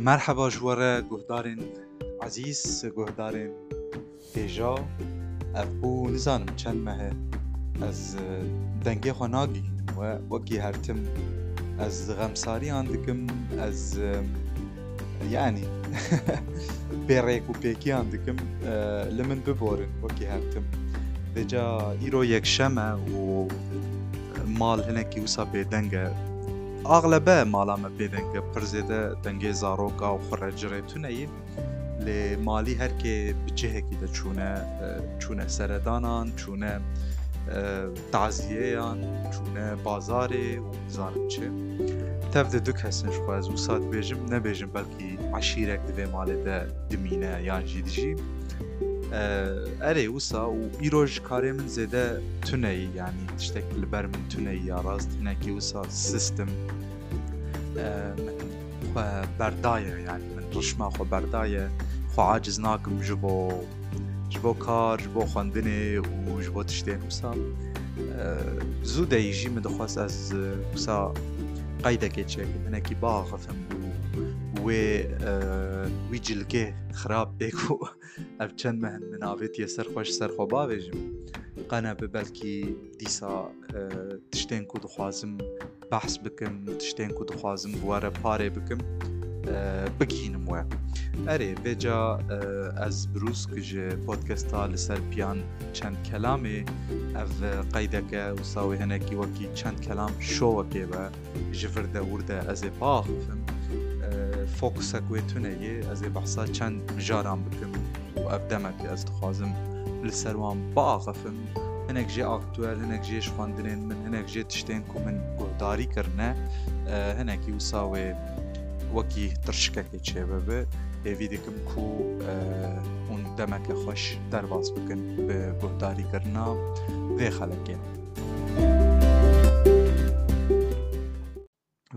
Merheba ji we re guhdarên ezîz, guhdarên bêja. Ev bû nizanim çend meh e ez dengê xwe nagihînim we wekî her tim ez xemsariyan dikim ez Yani pêrêk û pêkiyan dikim li min biborin wekî her tim. Vêca îro yekşeme û mal hinekî wisa bêdeng e. Axlebe mala me bêdeng e pir zêde dengê zaroka û xure cirê tune ye. Lê malî herkê bi cihekî de çûne çûne seredanan çûne taziyeyan, çûne bazarê û nizanim çi. Tev de du kes in ji xwe ez wisa dibêjim nebêjim belkî eşîrek di vê malê de dimîne yan jî dijî. Erê wisa û îroj karê min zêde tuneyî yanî tiştek li ber min tuneyî ya rast hinekî wisa sistim min xwe berdaye yani min rişma xwe berdaye xwe aciz nakim ji bo ji bo kar ji bo xwendinê û ji bo tiştên wisa zû deyî jî min dixwast ez wisa qeydekê çekim hinekî baxifim wê wî cilkê xirab pê ku ev çend me min avêtiye ser xweş ser xwe bavêjim qene bi belkî dîsa tiştên ku dixwazim behs bikim tiştên ku dixwazim bi we re parê bikim bigihînim we erê vêca ez brûsk ji podkesta li ser piyan çend kelamê ev qeydeke wisa wê hinekî wekî çend kelam şowekê be ji vir de wir de ez ê baaxifim fokusek wê tune yê ez ê behsa çend mijaran bikim û ev demek ez dixwazim li ser wan baaxifim hinek jê aktuel hinek jê ji xwendinên min hinek jê tiştên ku min guhdarî kirine hinekî wisa wê wekî tirşikekê çêbibi hêvî dikim ku hûn demeke xweş derbas bikin bi guhdarî kirina vê xelekê.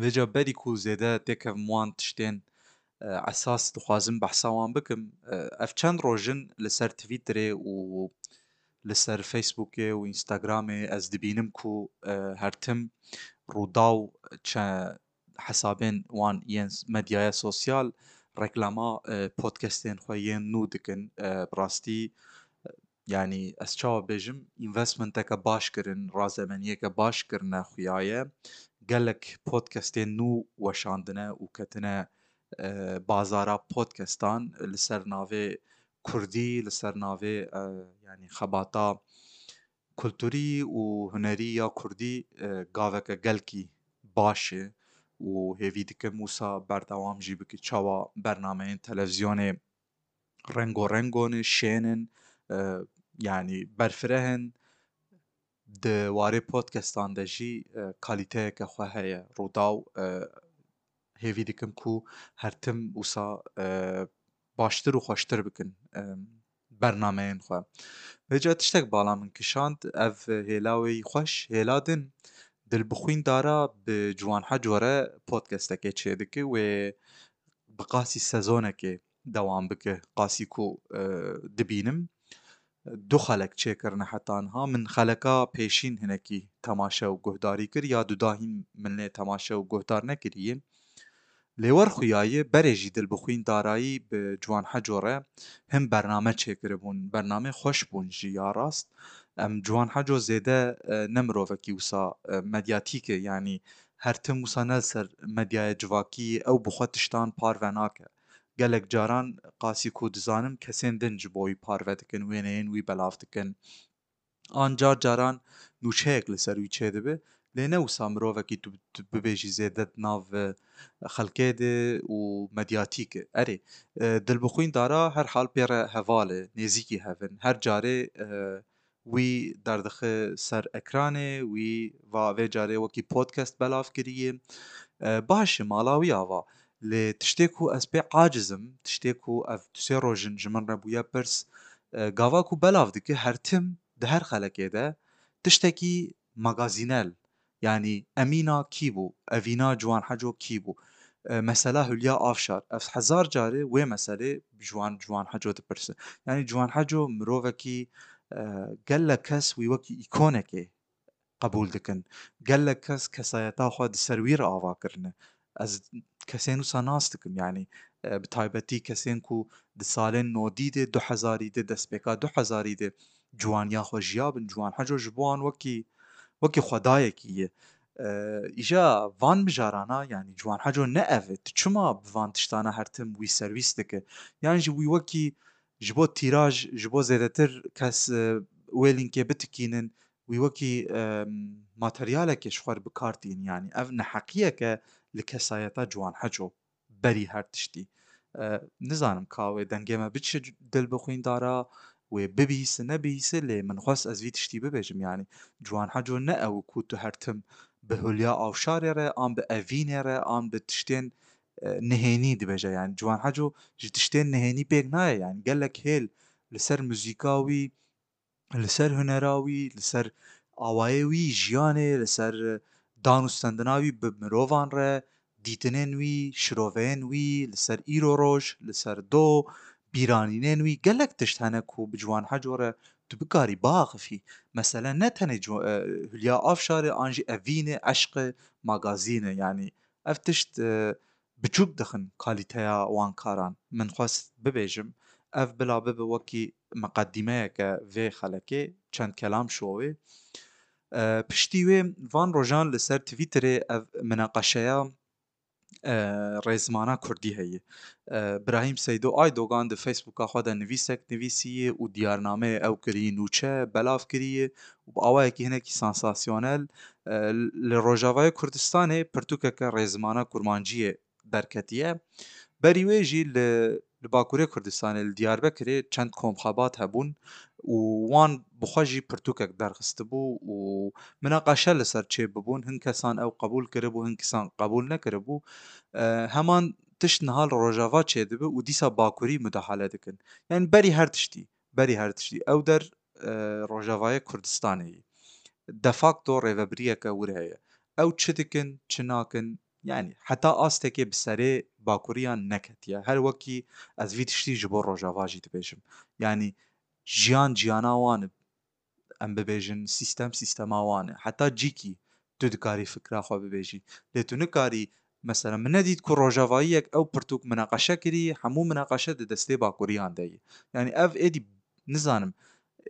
Vê ca berî ku zêde tê kevim wan tiştên esas dixwazim behsa wan bikim. Ev çend roj in li ser Twitterê û li ser Facebookê û Instagramê ez dibînim ku her tim Rûdaw çe hesabên wan yên medyaya sosyal reklama podcastên xwe yên nû dikin. Bi rastî Yanî ez çawa bêjim învestmenteke baş kirin, razemeniyeke baş kirine xuya ye. Gelek podcastên nû weşandine û ketine bazara podcastan li ser navê kurdî, li ser navê yanî xebata kulturî û hunerî ya kurdî gaveke gelkî baş e û hêvî dikim wisa berdewam jî bike. Çawa bernameyên televîzyonê rengo rengo ne, şên in, yanî berfireh in. Di warê podcastan de jî kalîteyeke xwe heye. Rûdaw hêvî dikin ku her tim wisa baştir û xweştir bikin bernameyên xwe. Vê ca tiştek bala min kişand, ev hêla wê yî xweş, hêla din. Dilbixwîndara bi Ciwanheco re podcastekê çêdike wê Bi qasî sezonekê dewam bike. Qasî ku dibînim du xelek çêkirine heta niha. Min xeleka pêşîn hinekî temaşe û guhdarî kir ya duda hîn min lê temaşe û guhdar nekiriye. Lê wer xuyaye berê jî dil bi xwîn darayî bi Ciwan Heco re hin bername çêkiribûn. Bernamê xweş bûn jî ya rast. Em Ciwan Heco zêde ne mirovekî wisa medyatîk e yanî Her tim wisa ne li ser medyaya civakî ye, ew bi xwe tiştan parve nake. Gelek caran qasî ku dizanim kesên din ji bo wî parve dikin, wêneyên wî belav dikin. An car caran nûçeyek li ser wî çêdibe. Lê ne wisa mirovekî tu bibêjî zêde di nav xelkê de û medyatîk e. Erê, dilbixwîn dara her hal pê re heval e, nêzîkî hev in. Her carê Wî derdixe ser ekranê, wî va vê carê wekî podcast belav kirîyê. Baş e, mala wî ava. Lê tiştê ku ez pê aciz im, tiştê ku ev du sê roj in ji min re bûye pirs, gava ku belav dike her tim di her xelekê de tiştekî Magazînel, yanî Emîna kî bû, Evîna Ciwanheco kî bû? Mesela Hulya Avşar, ev hezar carê wê meselê bi Ciwan Ciwanheco dipirse. Yanî Ciwanheco mirovekî gelek kes wî wekî îkonekê qebûl dikin. Gelek kes kesayeta xwe di ser wî re ava kirine. Ez kesên wisa nas dikim yanî bi taybetî kesên ku di salên nodî dê du hezarî dê destpêka du hezarî dê ciwaniya xwe jiyabin ciwan heco ji bo wan wekî wekî xwedayekî ye. Îja van mijarana yanî ciwan heco ne ev e tu çima bi van tiştana her tim wî serwîs dike yan jî wî wekî Ji bo tîraj ji bo zêdetir kes wê lînkê bitikînin, wî wekî materyalekê ji xwe re bikartînin yanî ev neheqiyeke li kesayeta Ciwan Heco berî her tiştî. Nizanim ka wê dengê me biçe dil bi xwîndara wê bibihîse nebihîse lê min xwest ez vî tiştî bibêjim yanî Ciwan Heco ne ew ku tu her tim bi hulya avşarê re an bi evînê re an bi tiştên Nihênî dibêje yani Ciwan Heco ji tiştên nihênî pêk nayê yani gelek hêl li ser muzîka wî, li ser hunera wî, li ser awayê wî jiyanê, li ser dan û stendina wî bi mirovan re, dîtinên wî, şiroveyên wî, li ser îro roj, li ser do, bîranînên wî gelek tişt hene ku bi Ciwan Heco re tu bikarî biaxifî. Mesele ne tenê Hulya Avşar e an jî Evîn e, Eşq e, Magazîn e yani Ev tişt biçûk dixin kalîteya wan karan. Min xwest bibêjim ev bila bibe wekî miqedîmeyeke vê xelekê, çend kelam şiwa wê. Piştî wê van rojan li ser Twîtterê ev mineqeşeya rêzimana kurdî heye. Brahîm Seydo Aydogan di Facebooka xwe de nivîsek nivîsîye û diyarnameyê ew kirî nûçe belav kirîye û bi awayekî hinekî sansasyonel li Rojavayê Kurdistanê pirtûkeke rêzimana kurmanciyê derketiye. Berî wê jî li li Bakurê Kurdistanê li Diyarbekirê çend komxebat hebûn û wan bi xwe jî pirtûkek derxistibû û minaqeşe li ser çê bibûn hin kesan ew qebûl kiribû hin kisan qebûl nekiribû. Heman tişt niha li Rojava çêdibe û dîsa Bakurî mudahale dikin. Yanî berî her tiştî berî her tiştî ew der Rojavayê Kurdistanê yî de facto rêvebiriyeke wir heye. Ew çi dikin, çi nakin, yanî heta astekê bi serê Bakuriyan neketiye. Her wekî ez vî tiştî ji bo Rojava jî dibêjim. Yanî jiyan jiyana wan e. Em bibêjin sîstem sîstema wan e. Heta cîkî Tu dikarî fikra xwe bibêjî. Lê tu nikarî mesela min nedît ku rojavayiyek ew pirtûk minaqeşe kirî, hemû minaqeşe di destê bakuriyan de ye. Yanî ev êdî nizanim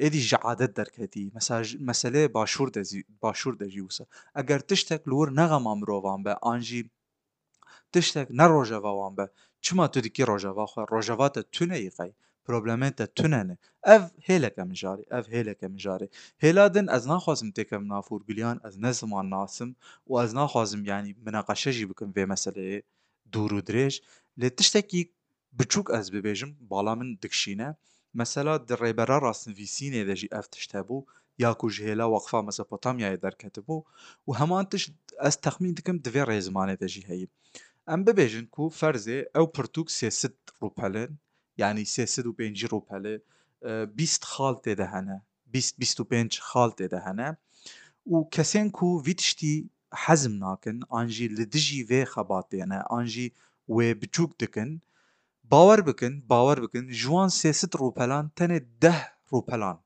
êdî ji adet derketî. Mesela ji meseleyê başûr de zî, başûr de jî wisa. Eger tiştek li wir nexema mirovan be an jî Tiştek ne rojeva wan be. Çima tu dikî rojeva xwe? Rojeva te tune yî qey? Problemên te tune ne? Ev hêleke mijarê. Ev hêleke mijarê. Hêla din ez naxwazim têkevim nav hûrgiliyan ez ne ziman nasim û ez naxwazim yanî mineqeşe jî bikim vê meseleyê dûr û dirêj lê tiştekî Biçûk ez bibêjim bala min dikişîne. Mesela di Rêbera Rastnivîsînê de jî ev tişt hebû ya ku ji hêla Weqfa Mezopotamyayê derketibû û heman tişt ez texmîn dikim di vê rêzimanê de jî heye. Em bibêjin ku ferzê ew pirtûk sê sid rûpel in, yanî sê sid û pêncî rûpelê bîst xal tê de hene, bîst bîst û pênc xal tê de hene û kesên ku vî tiştî hezm nakin an jî li dijî vê xebatê ne an jî wê biçûk dikin, bawer bikin bawer bikin ji wan sêsit rûpelan tenê deh rûpelan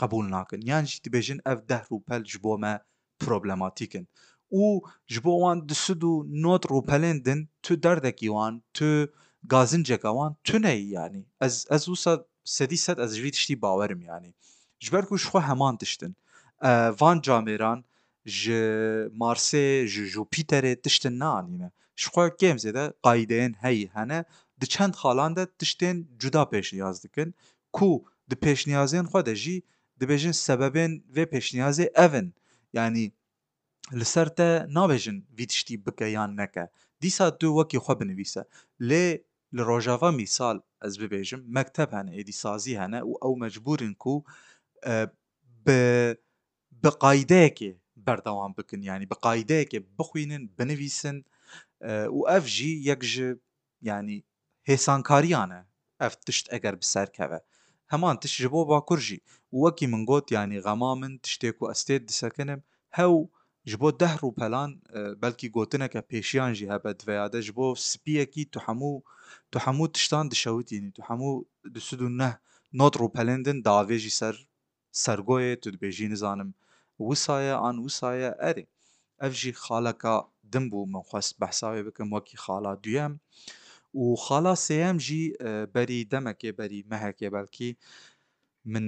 qebûl nakin yan jî dibêjin ev deh rûpel ji bo me problematîk in û ji bo wan di sid û nod rûpelên din tu derdekî wan, tu gazinceka wan tune yî yanî. Ez ez wisa sedî sed ez ji vî tiştî bawer im yanî. Ji ber ku ji xwe heman tişt in. Van camêran ji Marsê, ji Jupîterê tiştin neanîne. Ji xwe kêm zêde qayîdeyên heyî hene. Di çend xalan de tiştên cuda pêşniyaz dikin ku di pêşniyazên xwe de jî Dibêjin sebebên vê pêşniyazê ev in, yanî li ser te nabêjin vî tiştî bike yan neke, dîsa tu wekî xwe binivîse. Lê li Rojava mîsal ez bibêjim, mekteb hene, êdîsazî hene û ew mecbûr in ku bi bi qayîdeyekê berdewam bikin, yanî bi qayîdeyekê bixwînin, binivîsin û ev jî yek ji Yanî hêsankariya ne ev tişt eger bi ser keve. Heman tişt ji bo Bakur jî. Û wekî min got yanî xema min tiştê ku ez têd disekinim hew ji bo deh rûpelan belkî gotineke pêşiyan jî hebe diveyade ji bo spiyekî tu hemû tu hemû tiştan dişewitînî tu hemû du sed û neh not rûpelên din diavêjî ser Sergoyê tu dibêjî nizanim wisa ye an wisa ye, erê ev jî xaleka din bû min xwest behsa wê bikim wekî xala duyem û xala sêyem jî berî demekê berî mehekê belkî min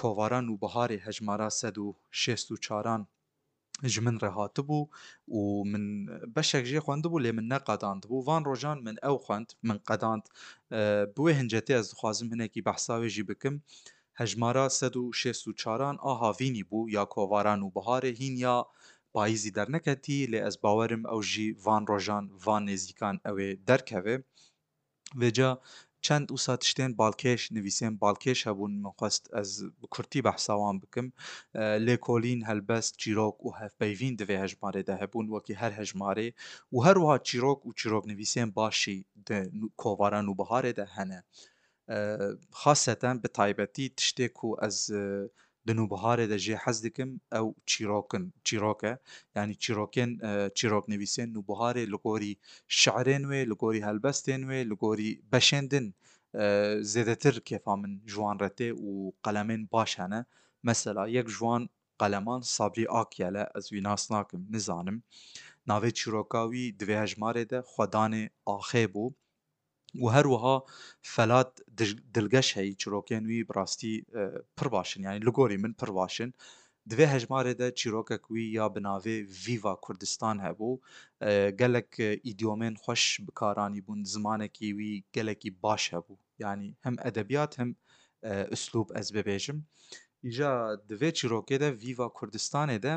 kovaran û biharê hejmara sed û şêst û çaran ji min re hatibû û min beşek jê xwendibû lê min neqedandibû. Van rojan min ew xwend, min qedand. Bi wê hincetê ez dixwazim hinekî behsa wê jî bikim. Hejmara sed û şêst û çaran a havînî bû ya kovaran û biharê hîn ya payîzî derneketî lê ez bawerim ew jî van rojan, van nêzîkan ewê derkeve. Vêca çend wisa tiştên balkêş, nivîsên balkêş hebûn min xwest ez bi kurtî behsa wan bikim. Lêkolîn, helbest, çîrok û hevpeyvîn di vê hejmarê de hebûn wekî her hejmarê û her wiha çîrok û çîroknivîsên baş jî di kovara Nûbiharê de hene. Xaseten bi taybetî tiştê ku ez Di nûbiharê de jê hez dikim ew çîrok in, çîrok e. Yanî çîrokên çîroknivîsên nûbiharê li gorî şerên wê, li gorî helbestên wê, li gorî beşên din zêdetir kêfa min ji wan re tê û qelemên baş hene. Mesela yek ji wan qeleman Sabrî Akyel e, ez wî nas nakim, nizanim. Navê çîroka wî di vê hejmarê de Xwedanê Axê bû. û her wiha Felat Dilgeş heyî çîrokên wî bi rastî pir baş in yanî li gorî min pir baş in. Di vê hejmarê de çîrokek wî ya bi navê Vîva Kurdistan hebû. Gelek îdyomên xweş bi kar anîbûn, zimanekî wî gelekî baş hebû. Yanî hem edebiyat hem uslûb ez bibêjim. Îja di vê çîrokê de Vîva Kurdistanê de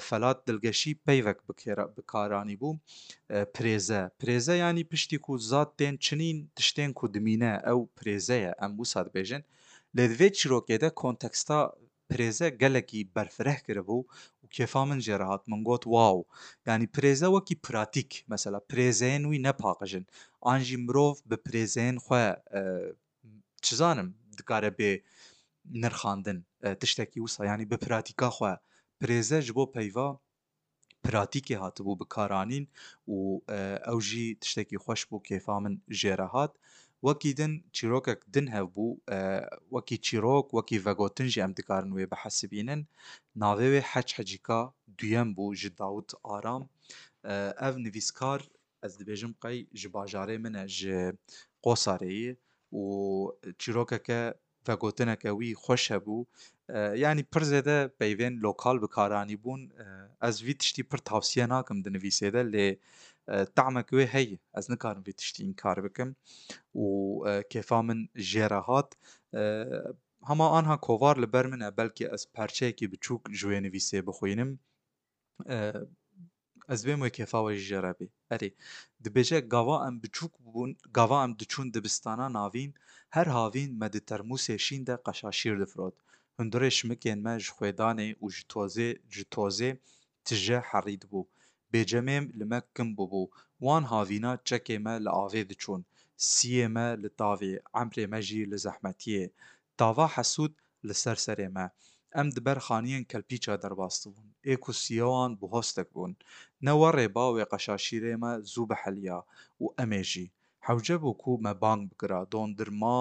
Felat Dilgeşî peyvek bi kar anîbû, Pirêze. Pirêze yanî piştî ku zad tên çinîn, tiştên ku dimîne ew pirêze ye, em wisa dibêjin. Lê di vê çîrokê de konteksta pirêze gelekî berfireh kiribû û kêfa min jê re hat. Min got wow! Yanî pirêze wekî pratîk, mesela pirêzeyên wî ne paqij in. An jî mirov bi pirêzeyên xwe Çizanim dikare bê nirxandin tiştekî wisa yanî bi pratîka xwe pirêze ji bo peyva pratîkê hatibû bikaranîn û ew jî tiştekî xweş bû kêfa min jê re hat. Wekî din çîrokek din hevbû wekî çîrok wekî vegotin jî em dikarin wê bihesibînin. Navê wê Hec Hecîka duyem bû ji Dawit Aram. Ev nivîskar Ez dibêjim qey ji bajarê min e ji Qosarê yê û çîrokeke vegotineke wî xweş hebû. Yanî pir zêde peyvên lokal bi kar anîbûn. Ez vî tiştî pir tavsiye nakim di nivîsê de lê tahmek wê heye. Ez nikarim vî tiştî înkar bikim û kêfa min jê re hat. Hema anha kovar li ber min e belkî ez perçeyekî biçûk ji wê nivîsê bixwînim. Ez bêm wê kêfa we jî ji re bê. Erê, dibêje gava em biçûk bûbûn, gava em diçûn dibistana navîn, her havîn me di termûsê şîn de qeşa şîr difirot. Hundirê şimikên me ji xwêdanê û ji tozê ji tozê tije herî dibû. Bêcemêm li me kin bûbû. Wan havîna çekê me li avê diçûn. Siyê me li tavê, emrê me jî li zehmetiyê. Tava hesûd Li ser serê me, em di ber xaniyên kelpîça derbas dibûn. Ê ku siyawan bi hostek bûn. Ne we rê ba wê qeşaşîrê me zû biheliya û em ê jî. Hewce bû ku me bang bikira, Dondir ma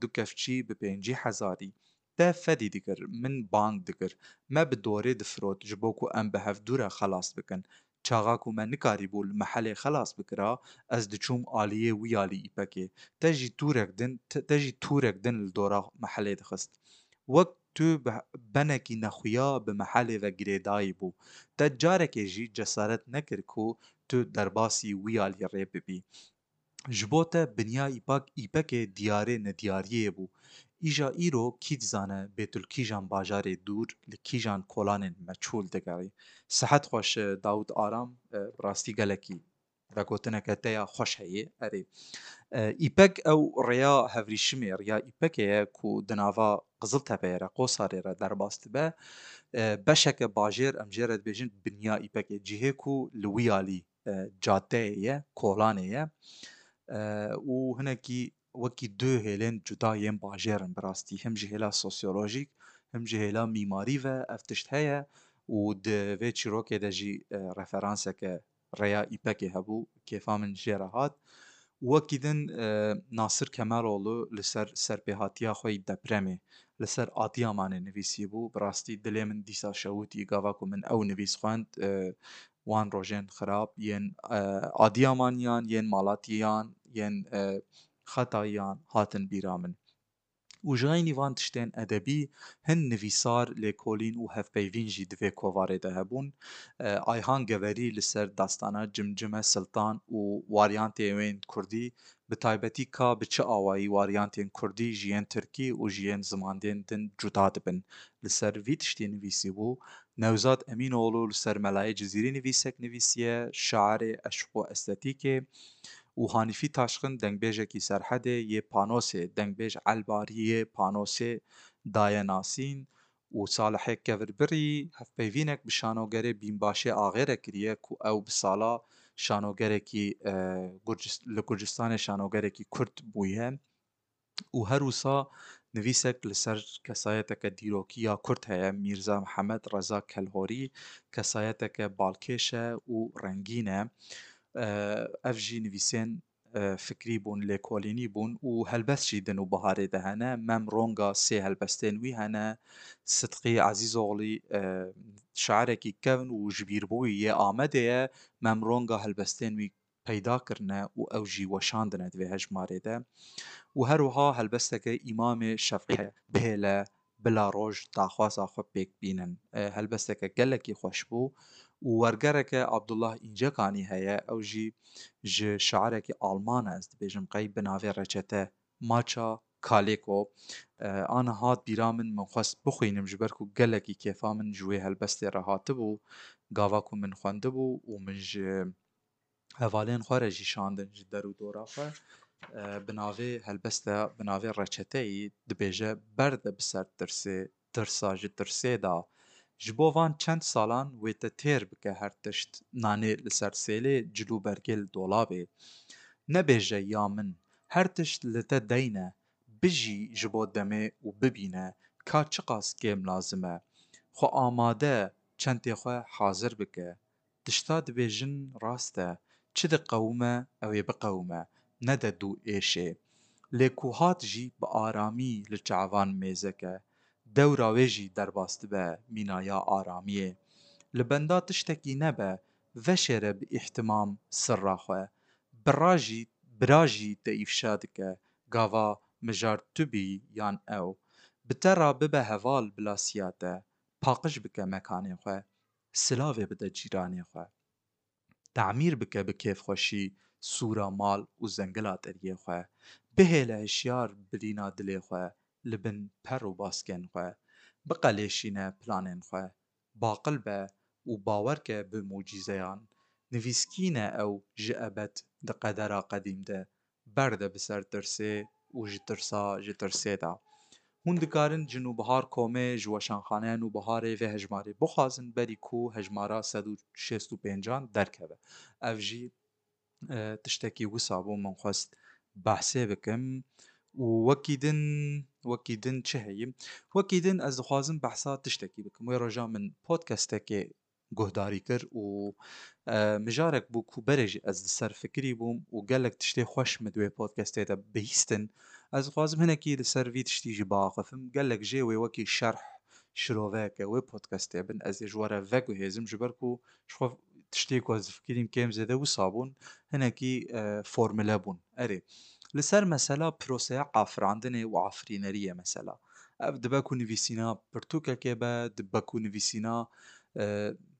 du kevçî bi pêncî hezarî. Te fedî dikir, min bang dikir. Me bi dorê difirot ji bo ku em bi hevdû re xelas bikin. Çaxa ku me nikarîbû li mehelê xelas bikira, ez diçûm aliyê wî ya li Îpekê. Te jî tûrek din te jî tûrek din li dora mehelê dixist. Wek tu bi benekî nexuya bi mehelê ve girêdayîbû. Te carekê jî cesaret nekir ku tu derbasî wî ya lî rê bibî. Ji bo te binya îpak îpekê diyarê nediyariyê bû. Îja îro kî dizane bêtulkîjan bajarê dûr li kîjan kolanên meçhûl digerî. Sihet xweş Dawût Aram bi rastî gelekî vegotineke te ya xweş heye. Erê îpek ew rêya hevrîşimê rêya îpekê ye ku di nava Qiziltepeyê re Qosarê re derbas dibe. Beşeke bajêr em jê re dibêjin binya îpekê cihê ku li wî alî cadeyê ye, kolanê ye û hinekî wekî du hêlên cuda yên bajêr in bi rastî. Him ji hêla sosyolojîk, him ji hêla mîmarî ve ev tişt heye û di vê çîrokê de jî referanseke Rêya Îpekê hebû, kêfa min jê re hat. Wekî din Nasir Kemeloğlu li ser serpêhatiya xwe yî depremê li ser Adıyamanê nivîsîbû. Bi rastî dilê min dîsa şewitî gava ku min ew nivîs xwend. Wan rojên xirab yên Adiyamaniyan, yên Malatyiyan, yên Xetayiyan hatin bîra min. Û ji heynî van tiştên edebî hin nivîsar, lêkolîn û hevpeyvîn jî di vê kovarê de hebûn. Ayhan Geverî li ser dastana Cimcime Siltan û waryantê wê yên kurdî Bi taybetî ka bi çi awayî waryantên kurdî ji yên tirkî û ji yên zimandên din cuda dibin. Li ser vî tiştê nivîsîbû. Newzad Emînoglû li ser melayê Cizîrî nivîsek nivîsiye, şairê eşq û estetîkê û Hanîfî Taşxin dengbêjekî Serhedê yê Panosê, dengbêj Elbarî yê Panosê daye nasîn û Salihek Kevirbirî hevpeyvînek bi şanogerê Bînbaşê Axê re kiriye ku ew bi sala şanogerekî li Kurdistanê şanogerekî Kurd bûye û her wisa nivîsek li ser kesayeteke dîrokî ya Kurd heye, Mîrza Mihemed Reza Kelhorî kesayeteke balkêş e û rengîn e. Ev jî nivîsên Fikrî bûn, lêkolînî bûn û helbest jî din û biharê de hene. Mem ronga sê helbestên wî hene. Sidqî Ezîzoglî şairekî kevn û jibîrbûyî yê Amedê ye. Mem ronga helbestên wî peyda kirine û ew jî weşandine di vê hejmarê de. Û her wiha helbesteke Îmamê Şefî heye. Bihêle bila roj daxwaza xwe pêk bînin. Helbesteke gelekî xweş bû û wergereke Abdullah Încekanî heye, ew jî ji şairekî Alman e, ez dibêjim qey bi navê Reçete Maça Kaleko. Ana hat bîra min, min xwest bixwînim ji ber ku gelekî kêfa min ji wê helbestê re hatibû. Gava ku min xwendibû û min ji. hevalên xwe re jî şandin ji der û dora xwe. Bi navê helbeste bi navê reçeteyî dibêje berde bi ser tirsê, tirsa ji tirsê da. Ji bo van çend salan wê te têr bike her tişt, nanê li ser sêlê, cil û bergê li dolabê. Nebêje ya min, her tişt li te deyne, bijî ji bo demê û bibîne ka çiqas kêm lazim e. Xwe amade, çentê xwe hazir bike. Dişta dibê jin rast e, çi diqewime ew ê biqewime, ne de dû êşê. Lê ku hat jî bi aramî li çavan mêzeke, dewra wê jî derbas dibe mîna ya aramiyê. Li benda tiştekî nebe, veşêre bi îhtimam sirra xwe. Bira jî bira jî te îfşa dike, gava mijar tu bî yan ew. Bi te ra bibe heval bila siya te, paqij bike mekanê xwe. Silavê bide cîranê xwe. Temîr bike bi kêfxweşî sûra mal û zengila deriyê xwe. Bihêle hişyar bilîna dilê xwe li bin per û baskên xwe. Biqelêşîne planên xwe. Baqil be û bawer ke bi mucîzeyan. Nivîskîne ew ji ebed di qedera qedîm de Berde bi ser tirsê û ji tirsa ji tirsê de. Hûn dikarin ji Nûbihar komê ji Weşanxaneya Nûbiharê vê hejmarê bixwazin berî ku hejmara sed û şêst û pênc an derkeve. Ev jî tiştekî wisa bû min xwest behsê bikim û wekî din wekî din çi heye? Wekî din ez dixwazim behsa tiştekî bikim. Wê roja min podcastekê guhdarî kir û mijarek bû ku berê jî ez li ser fikirî bûm û gelek tiştê xweş min di wê podcastê de bihîstin. Ez dixwazim hinekî li ser vî tiştî jî biaxifim. Gelek jê wê wekî şerh şiroveke wê podcastê bin ez ê ji we re veguhêzim ji ber ku ji xwe tiştê ku ez difikirîm kêm zêde wisa bûn hinekî formule bûn. Erê, li ser mesela proseya afirandinê û afirîneriyê mesela Ev dibe ku nivîsîna pirtûkekê be, dibe ku nivîsîna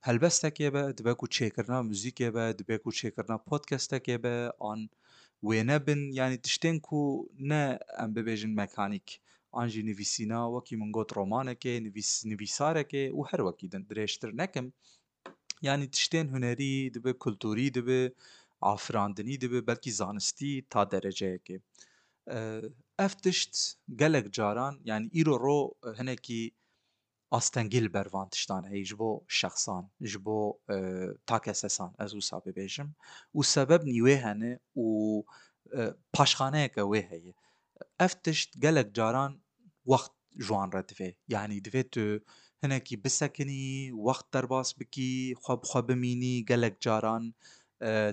helbestekê be, dibe ku çêkirina muzîkê be, dibe ku çêkirina podcastekê be an wêne bin yanî tiştên ku ne em bibêjin mekanîk an jî nivîsîna wekî min got romanekê, nivîs nivîsarekê û her wekî din dirêjtir nekim Yanî tiştên hunerî dibe, kulturî dibe, afirandinî dibe, belkî zanistî ta dereceyekê. Ev tişt gelek caran yanî îro ro hinekî astengî li ber van tiştan heye ji bo şexsan, ji bo takesesan ez wisa bibêjim û sebebnî wê hene û paşxaneyeke wê heye. Ev tişt gelek caran wext ji wan re dive. Yanî divê tu hinekî bisekinî, wext derbas bikî, xwe bi xwe bimînî, gelek caran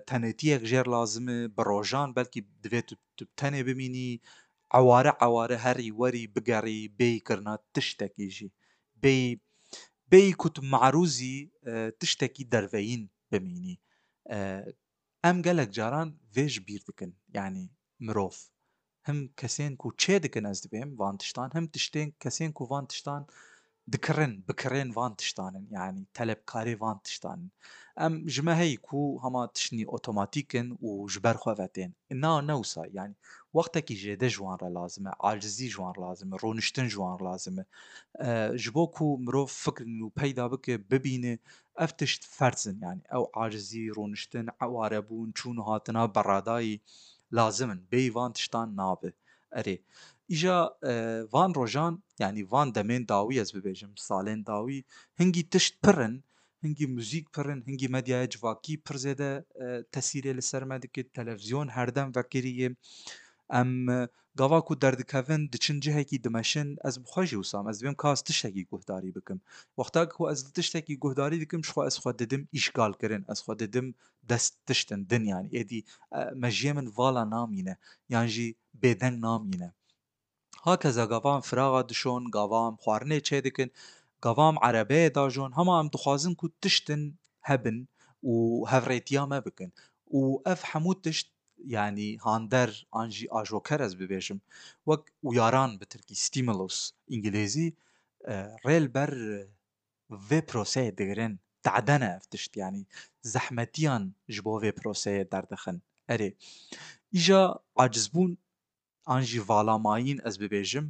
tenêtiyek jêr lazim e, bi rojan belkî divê tu bi tenê bimînî, eware eware herî werî bigerî bêyî kirina tiştekî jî. Bêyî bêyî ku tu me'rûzî tiştekî derveyîn bimînî. Em gelek caran vê ji bîr dikin, yanî mirov him kesên ku çê dikin ez dibêm van tiştan, him tiştên kesên ku van tiştan dikirin, bikirên van tiştan in, yanî telebkarê van tiştan in. Em ji me heyî ku hema tişnî otomatîk in û ji ber xwe ve tên. Na ne wisa, yanî wextekî jêde ji wan re lazim e, acizî ji wan re lazim e, rûniştin ji wan re lazim e. Ji bo ku mirov fikr û peyda bike, bibîne Ev tişt ferz in yanî ew acizî, rûniştin, ewarebûn, çûn û hatina beredayî lazim in. Bêyî van tiştan nabe. Erê, îja van rojan yanî van demên dawî ez bibêjim, salên dawî hingî tişt pir in, hingî muzîk pir in, hingî medyaya civakî pir zêde tesîrê li ser me dike, televizyon herdem vekirî ye. Em Gava ku derdikevin, diçin cihekî dimeşin, ez bi xwe jî wisam, ez divêm ka ez tiştekî guhdarî bikim. Wexta ku ez li tiştekî guhdarî dikim, ji xwe ez xwe didim îşgalkirin, ez xwe didim dest tiştin din yanî. Êdî mejiyê min vala namîne yan jî bêdeng namîne. Hakeza gava em firaxa dişon, gava em xwarinê çêdikin, gava em erebeyê dajon, hema em dixwazin ku tiştin hebin û hevrêtiya me bikin. Û ev hemû tişt yanî hander an jî ajoker ez bibêjim wek uyaran bi tirkî, stimulus, îngilîzî rê li ber vê proseyê digirin, tade ne ev tişt yanî zehmetiyan ji bo vê proseyê derdixin. Erê îja acizbûn an jî vala mayîn ez bibêjim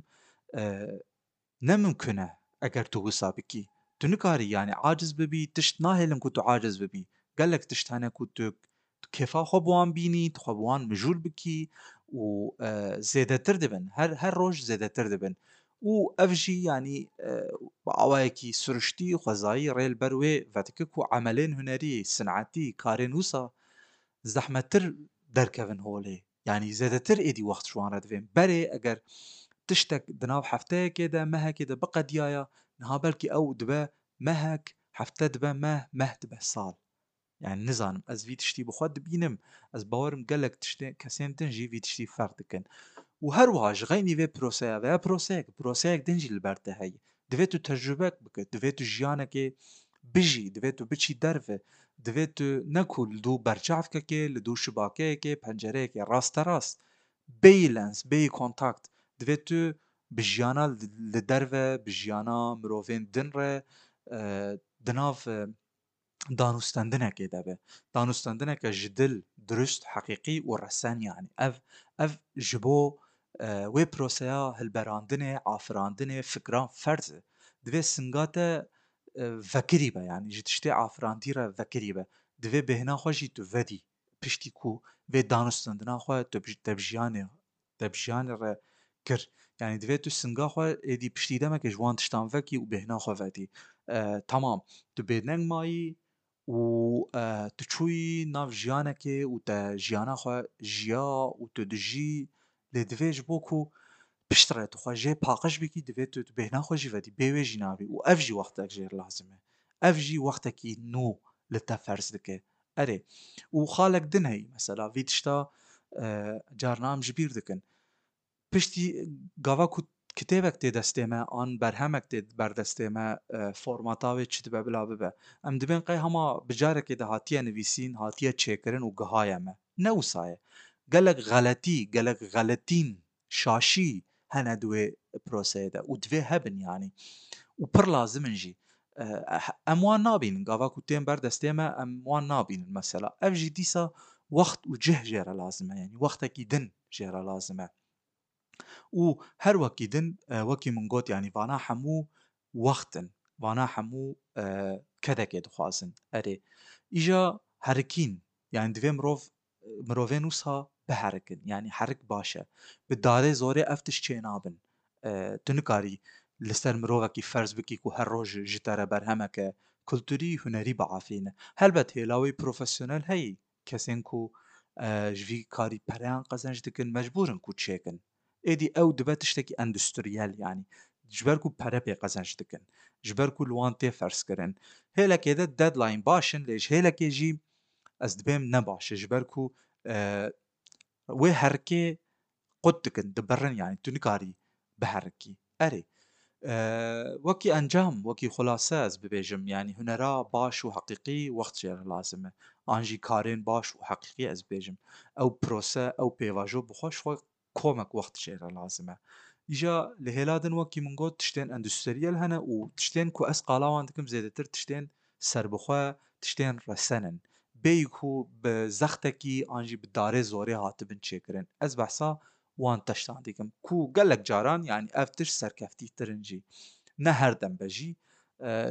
ne mimkun e eger tu wisa bikî. Tu nikarî yanî aciz bibî, tişt nahêlin ku tu aciz bibî. Gelek tişt hene ku tu kêfa xwe bi wan bînî, tu xwe bi wan mijûl bikî û zêdetir dibin. Her her roj zêdetir dibin. Û ev jî yanî bi awayekî siriştî xwezayî rê li ber wê vedike ku emelên hunerî, sinetî, karên wisa zehmettir derkevin holê. Yanî zêdetir êdî wext ji wan re divêm. Berê eger tiştek di nav hefteyekê de, mehekê de biqediyaya, niha belkî ew dibe mehek, hefte dibe meh, meh dibe sal. Yanî nizanim, ez vî tiştî bi xwe dibînim. Ez bawerim gelek tiştên, kesên din jî vî tiştî ferq dikin. Û her wiha ji xeynî vê piroseya ve ya piroseyek e. Piroseyek din jî li ber te heye. Divê tu tecrûbek bike, divê tu jiyanekê bijî, divê tu biçî derve, divê tu ne ku li dû berçavkekê, li dû şibakeyekê, pencereyekê rasterast, bêyî lens, bêyî kontakt, divê tu bi jiyana li derve, bi jiyana mirovên din re, di nav danûstendinekê de be. Danûstendineke ji dil, dirûst, heqîqî û resen yanî. Ev ev ji bo wê proseya hilberandinê, afirandinê fikiran ferz e. Divê singa te vekirî be yanî ji tiştê afirandî re vekirî be. Divê bêhna xwe jî tu vedî piştî ku vê danûstendina xwe tu te bi jiyanê te bi jiyanê re kir. Yanî divê tu singa xwe êdî piştî demekê ji wan tiştan vekî û bêhna xwe vedî. Tamam, tu bêdeng mayî û tu çûyî nav jiyanekê û te jiyana xwe jiya û tu dijî lê divê ji bo ku pişt re tu xwe jê paqij bikî divê tu bêhna xwe jî vedî. Bê wê jî nabî û ev jî wextek jê re lazim e. Ev jî wextekî nû li te ferz dike. Erê, û xalek din heyî mesela vî tişta carna em ji bîr dikin. Piştî gava ku kitêbek tê destê me an berhemek tê berdestê me formata wê çi dibe bila bibe em dibên qey hema bi carekê de hatiye nivîsîn, hatiye çêkirin û gihaye me. Ne wisa ye. Gelek xeletî, gelek xeletîn şaşî hene di wê proseyê de û divê hebin yanî û pir lazim in jî. Em wan nabînin gava ku tên ber destê me em wan nabînin mesela. Ev jî dîsa wext û cih jê re lazim e yanî wextekî din jê re lazim e û her wekî din wekî min got yanî vana hemû wext in vana hemû kedekê dixwazin erê îja herikîn yanî divê mirov Mirovên wisa biherikin yanî herik baş e. Bi darê zorê ev tişt çênabin. Tu nikarî li ser mirovekî ferz bikî ku her roj ji te re berhemeke kulturî, hunerî biafirîne. Helbet hêla wê profesyonel heye. Kesên ku ji vî karî pereyan qezenc dikin mecbûr in ku çêkin. Êdî ew dibe tiştekî endustriyel yanî ji ber ku pere pê qezenç dikin, ji ber ku li wan tê ferzkirin. Hêlekê de deadline baş in lê ji hêlekê jî ez dibêm ne baş e ji ber ku wê herikê qut dikin, dibirin yanî tu nikarî biherikî. Erê, wekî encam, wekî xulase ez bibêjim, yanî hunera baş û heqîqî wext jê re lazim e. An jî karên baş û heqîqî ez bibêjim. Ew prose, ew pêvajo bi xwe ji xwe komek wext jê re lazim e. Îja li hêla din wekî min got tiştên endustrîyel hene û tiştên ku ez qala wan dikim zêdetir tiştên serbixwe, tiştên resen in. Bêyî ku bi zextekî an jî bi darê zorê hatibin çêkirin. Ez behsa Wan teştan dikim ku gelek caran yanî ev tişt serkeftîtir in jî. Ne her dem be jî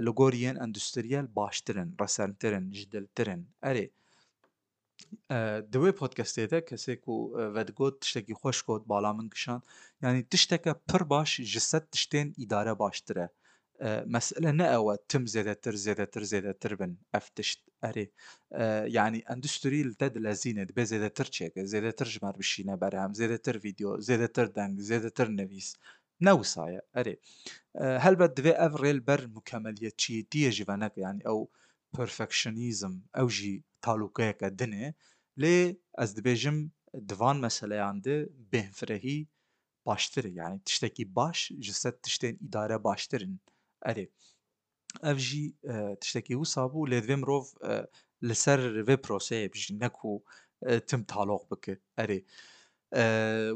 li gor yên endustriyel baştir in, resentir in, jidiltir in. Erê, di wê podcastê de kesê ku vedigot tiştekî xweş got bala min kişand. Yanî tişteke pir baş ji sed tiştên îdare baştir e. Mesele ne ew e tim zêdetir zêdetir zêdetir bin ev tişt erê. Yanî endustrî li te dilezîne, dibe zêdetir çêke, zêdetir ji ber bişîne berhem, zêdetir vîdeo, zêdetir deng, zêdetir nivîs. Ne wisa ye erê. Helbet divê ev rê li ber mukemeliyetçiyetiyê jî ve neke yanî ew perfectionism ew jî talûkeyeke din e. Lê ez dibêjim di van meseleyan de bêhnfirehî baştir e. Yanî tiştekî baş ji sed tiştên îdare baştir in. Erê, ev jî tiştekî wisa bû lê divê mirov li ser vê proseyê bijî ne ku tim taloq bike. Erê,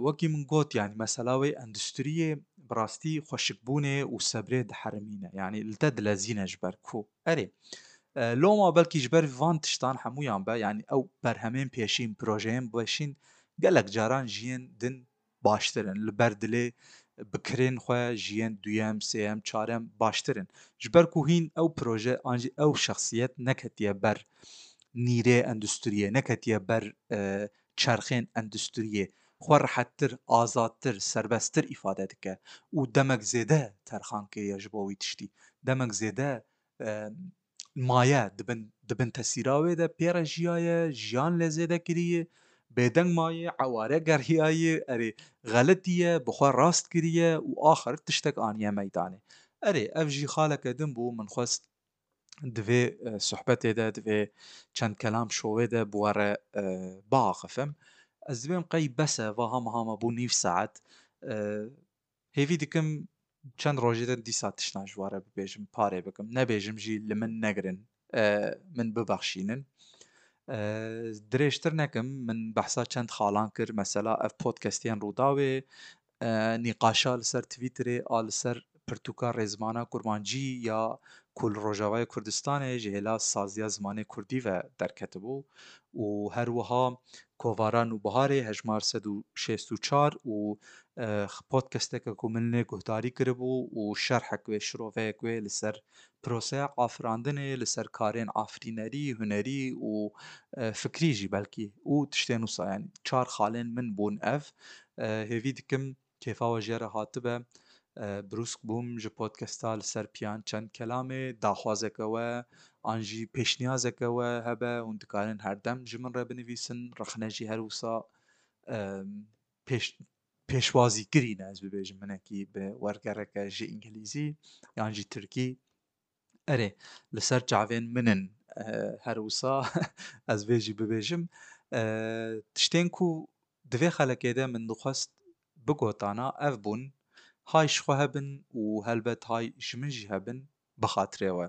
wekî min got yanî mesela wê endustriyê bi rastî xweşikbûnê û sebrê diherimîne. Yanî li te dilezîne ji ber ku erê, loma belkî ji ber van tiştan hemûyan be yanî ew berhemên pêşîn, projeyên pêşîn gelek caran ji yên din baştir in. Li ber dilê bi kirên xwe jiyên duyem, sêyem, çarem baştir in. Ji ber ku hîn ew proje an jî ew şexsiyet neketiye ber nîrê endustriyê, neketiye ber çerxên endustriyê. Xwe rehettir, azadtir, serbesttir îfade dike û demek zêde terxan kiriye ji bo wî tiştî. Demek zêde Maye, di bin tesîra wê de pê re jiyaye, jiyan lê zêde kiriye, bêdeng maye, eware geriyaye, erê, xelitiye, bi xwe rast kiriye û axir tiştek aniye meydanê. Erê, ev jî xaleke din bû, min xwest di vê sohbetê de, di vê Çend Kelam Showê de bi we re biaxifim. Ez dibêjim qey bes e, va hama hama bû nîv saet. Hêvî dikim çend rojê din dîsa tiştan ji ware bibêjim, parê bikim, nebêjim jî li min negirin min bibexşînin. Dirêjtir nekim min behsa çend xalan kir mesela ev podcastiyên Rûdawê, nîqaşa li ser twîtterê a li ser pirtûka rêzimana kurmancî ya ku li Rojavayê Kurdistanê ji hêla saziya zimanê kurdî ve derketibû û her wiha Kovara Nûbiharê hejmar sed û şêst û çar û Xpodkesteke ku min lê guhdarî kiribû û şerhek wê şiroveyek wê li ser proseya afirandinê, li ser karên afirînerî, hunerî û fikrî jî belkî û tiştên wisa yanî çar xalên min bûn ev. Hêvî dikim kêfa we jê re hatibe. Brûsk bûm ji podkesta li ser piyan çend kelamê daxwazeke we an jî pêşniyazeke we hebe hûn dikarin her dem ji min re binivîsin rexne jî her wisa. pêşwazî kirî ne ez bibêjim hinekî bi wergereke ji îngilîzî yan jî tirkî erê li ser çavên min in her wisa ez vê jî bibêjim tiştên ku di vê xelekê de min dixwest bigotana ev bûn hay ji xwe hebin û helbet hay ji min jî hebin bi xatirê we.